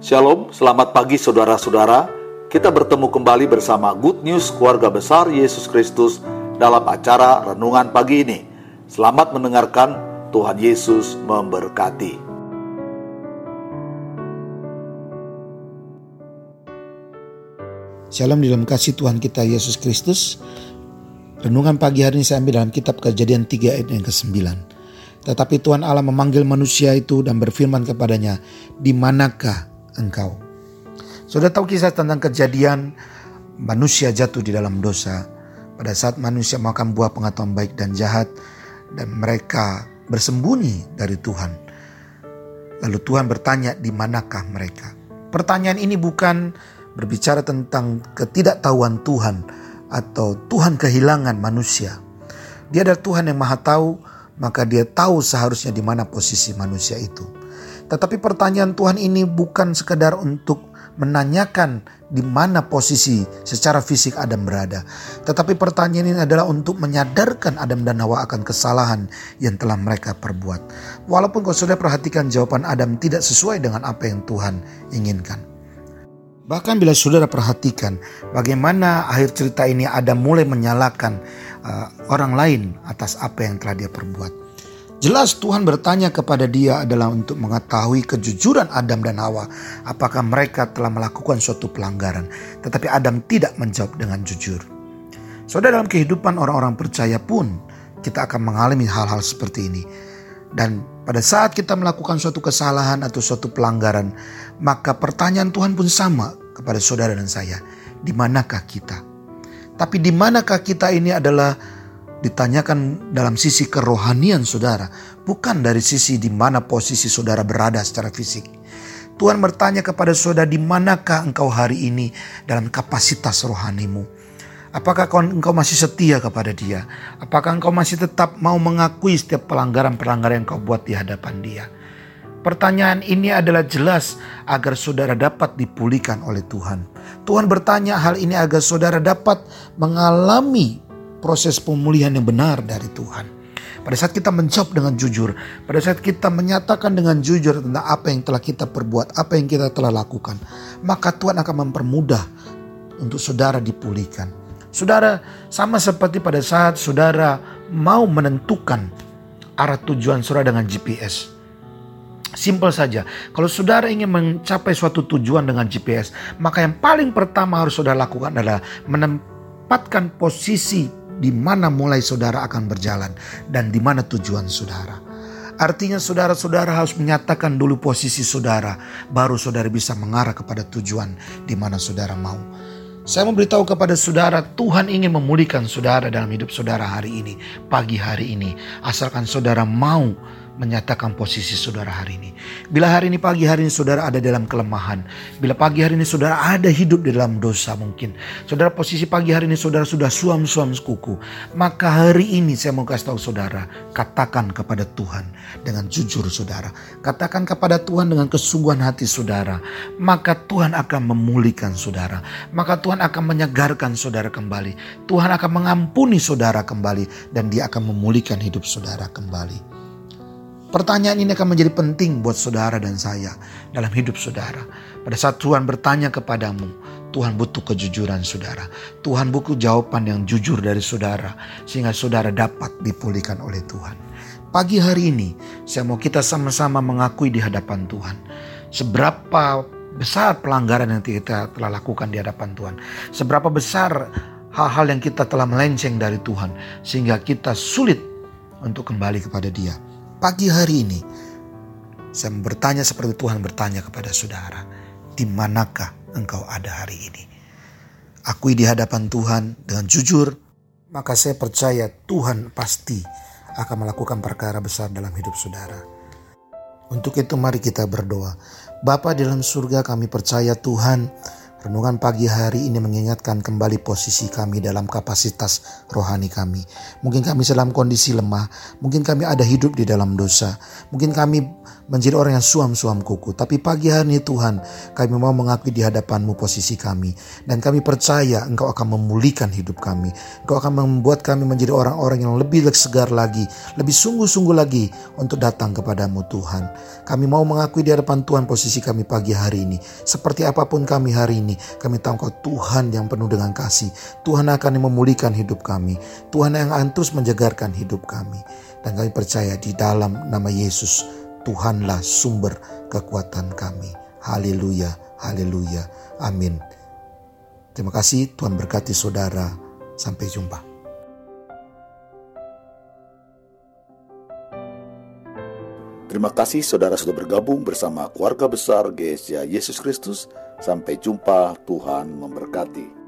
Shalom, selamat pagi saudara-saudara. Kita bertemu kembali bersama Good News Keluarga Besar Yesus Kristus dalam acara Renungan Pagi ini. Selamat mendengarkan, Tuhan Yesus memberkati. Shalom di dalam kasih Tuhan kita Yesus Kristus. Renungan pagi hari ini saya ambil dalam kitab kejadian 3 ayat yang ke-9. Tetapi Tuhan Allah memanggil manusia itu dan berfirman kepadanya, di manakah engkau. Sudah tahu kisah tentang kejadian manusia jatuh di dalam dosa. Pada saat manusia makan buah pengetahuan baik dan jahat dan mereka bersembunyi dari Tuhan. Lalu Tuhan bertanya di manakah mereka. Pertanyaan ini bukan berbicara tentang ketidaktahuan Tuhan atau Tuhan kehilangan manusia. Dia adalah Tuhan yang maha tahu, maka dia tahu seharusnya di mana posisi manusia itu. Tetapi pertanyaan Tuhan ini bukan sekedar untuk menanyakan di mana posisi secara fisik Adam berada. Tetapi pertanyaan ini adalah untuk menyadarkan Adam dan Hawa akan kesalahan yang telah mereka perbuat. Walaupun kau sudah perhatikan jawaban Adam tidak sesuai dengan apa yang Tuhan inginkan. Bahkan bila saudara perhatikan bagaimana akhir cerita ini Adam mulai menyalahkan uh, orang lain atas apa yang telah dia perbuat. Jelas Tuhan bertanya kepada dia adalah untuk mengetahui kejujuran Adam dan Hawa. Apakah mereka telah melakukan suatu pelanggaran. Tetapi Adam tidak menjawab dengan jujur. Saudara dalam kehidupan orang-orang percaya pun kita akan mengalami hal-hal seperti ini. Dan pada saat kita melakukan suatu kesalahan atau suatu pelanggaran, maka pertanyaan Tuhan pun sama kepada saudara dan saya. Di manakah kita? Tapi di manakah kita ini adalah ditanyakan dalam sisi kerohanian saudara, bukan dari sisi di mana posisi saudara berada secara fisik. Tuhan bertanya kepada saudara di manakah engkau hari ini dalam kapasitas rohanimu. Apakah engkau masih setia kepada dia? Apakah engkau masih tetap mau mengakui setiap pelanggaran-pelanggaran yang kau buat di hadapan dia? Pertanyaan ini adalah jelas agar saudara dapat dipulihkan oleh Tuhan. Tuhan bertanya hal ini agar saudara dapat mengalami proses pemulihan yang benar dari Tuhan. Pada saat kita menjawab dengan jujur, pada saat kita menyatakan dengan jujur tentang apa yang telah kita perbuat, apa yang kita telah lakukan, maka Tuhan akan mempermudah untuk saudara dipulihkan. Saudara, sama seperti pada saat saudara mau menentukan arah tujuan saudara dengan GPS. Simpel saja, kalau saudara ingin mencapai suatu tujuan dengan GPS, maka yang paling pertama harus saudara lakukan adalah menempatkan posisi di mana mulai saudara akan berjalan dan di mana tujuan saudara. Artinya saudara-saudara harus menyatakan dulu posisi saudara, baru saudara bisa mengarah kepada tujuan di mana saudara mau. Saya memberitahu kepada saudara, Tuhan ingin memulihkan saudara dalam hidup saudara hari ini, pagi hari ini. Asalkan saudara mau menyatakan posisi saudara hari ini. Bila hari ini pagi hari ini saudara ada dalam kelemahan. Bila pagi hari ini saudara ada hidup di dalam dosa mungkin. Saudara posisi pagi hari ini saudara sudah suam-suam kuku. Maka hari ini saya mau kasih tahu saudara. Katakan kepada Tuhan dengan jujur saudara. Katakan kepada Tuhan dengan kesungguhan hati saudara. Maka Tuhan akan memulihkan saudara. Maka Tuhan akan menyegarkan saudara kembali. Tuhan akan mengampuni saudara kembali. Dan dia akan memulihkan hidup saudara kembali. Pertanyaan ini akan menjadi penting buat saudara dan saya dalam hidup saudara. Pada saat Tuhan bertanya kepadamu, Tuhan butuh kejujuran saudara. Tuhan butuh jawaban yang jujur dari saudara sehingga saudara dapat dipulihkan oleh Tuhan. Pagi hari ini saya mau kita sama-sama mengakui di hadapan Tuhan. Seberapa besar pelanggaran yang kita telah lakukan di hadapan Tuhan. Seberapa besar hal-hal yang kita telah melenceng dari Tuhan. Sehingga kita sulit untuk kembali kepada dia pagi hari ini saya bertanya seperti Tuhan bertanya kepada saudara, di manakah engkau ada hari ini? Akui di hadapan Tuhan dengan jujur, maka saya percaya Tuhan pasti akan melakukan perkara besar dalam hidup saudara. Untuk itu mari kita berdoa. Bapa dalam surga kami percaya Tuhan Renungan pagi hari ini mengingatkan kembali posisi kami dalam kapasitas rohani kami. Mungkin kami dalam kondisi lemah, mungkin kami ada hidup di dalam dosa, mungkin kami menjadi orang yang suam-suam kuku. Tapi pagi hari ini Tuhan, kami mau mengakui di hadapanmu posisi kami. Dan kami percaya Engkau akan memulihkan hidup kami. Engkau akan membuat kami menjadi orang-orang yang lebih segar lagi, lebih sungguh-sungguh lagi untuk datang kepadamu Tuhan. Kami mau mengakui di hadapan Tuhan posisi kami pagi hari ini. Seperti apa pun kami hari ini. Kami tahu Engkau Tuhan yang penuh dengan kasih. Tuhan akan memulihkan hidup kami. Tuhan yang akan terus menjagarkan hidup kami. Dan kami percaya di dalam nama Yesus, Tuhanlah sumber kekuatan kami. Haleluya, haleluya, amin. Terima kasih Tuhan berkati saudara. Sampai jumpa. Terima kasih saudara sudah bergabung bersama keluarga besar GSA Yesus Kristus Sampai jumpa, Tuhan memberkati.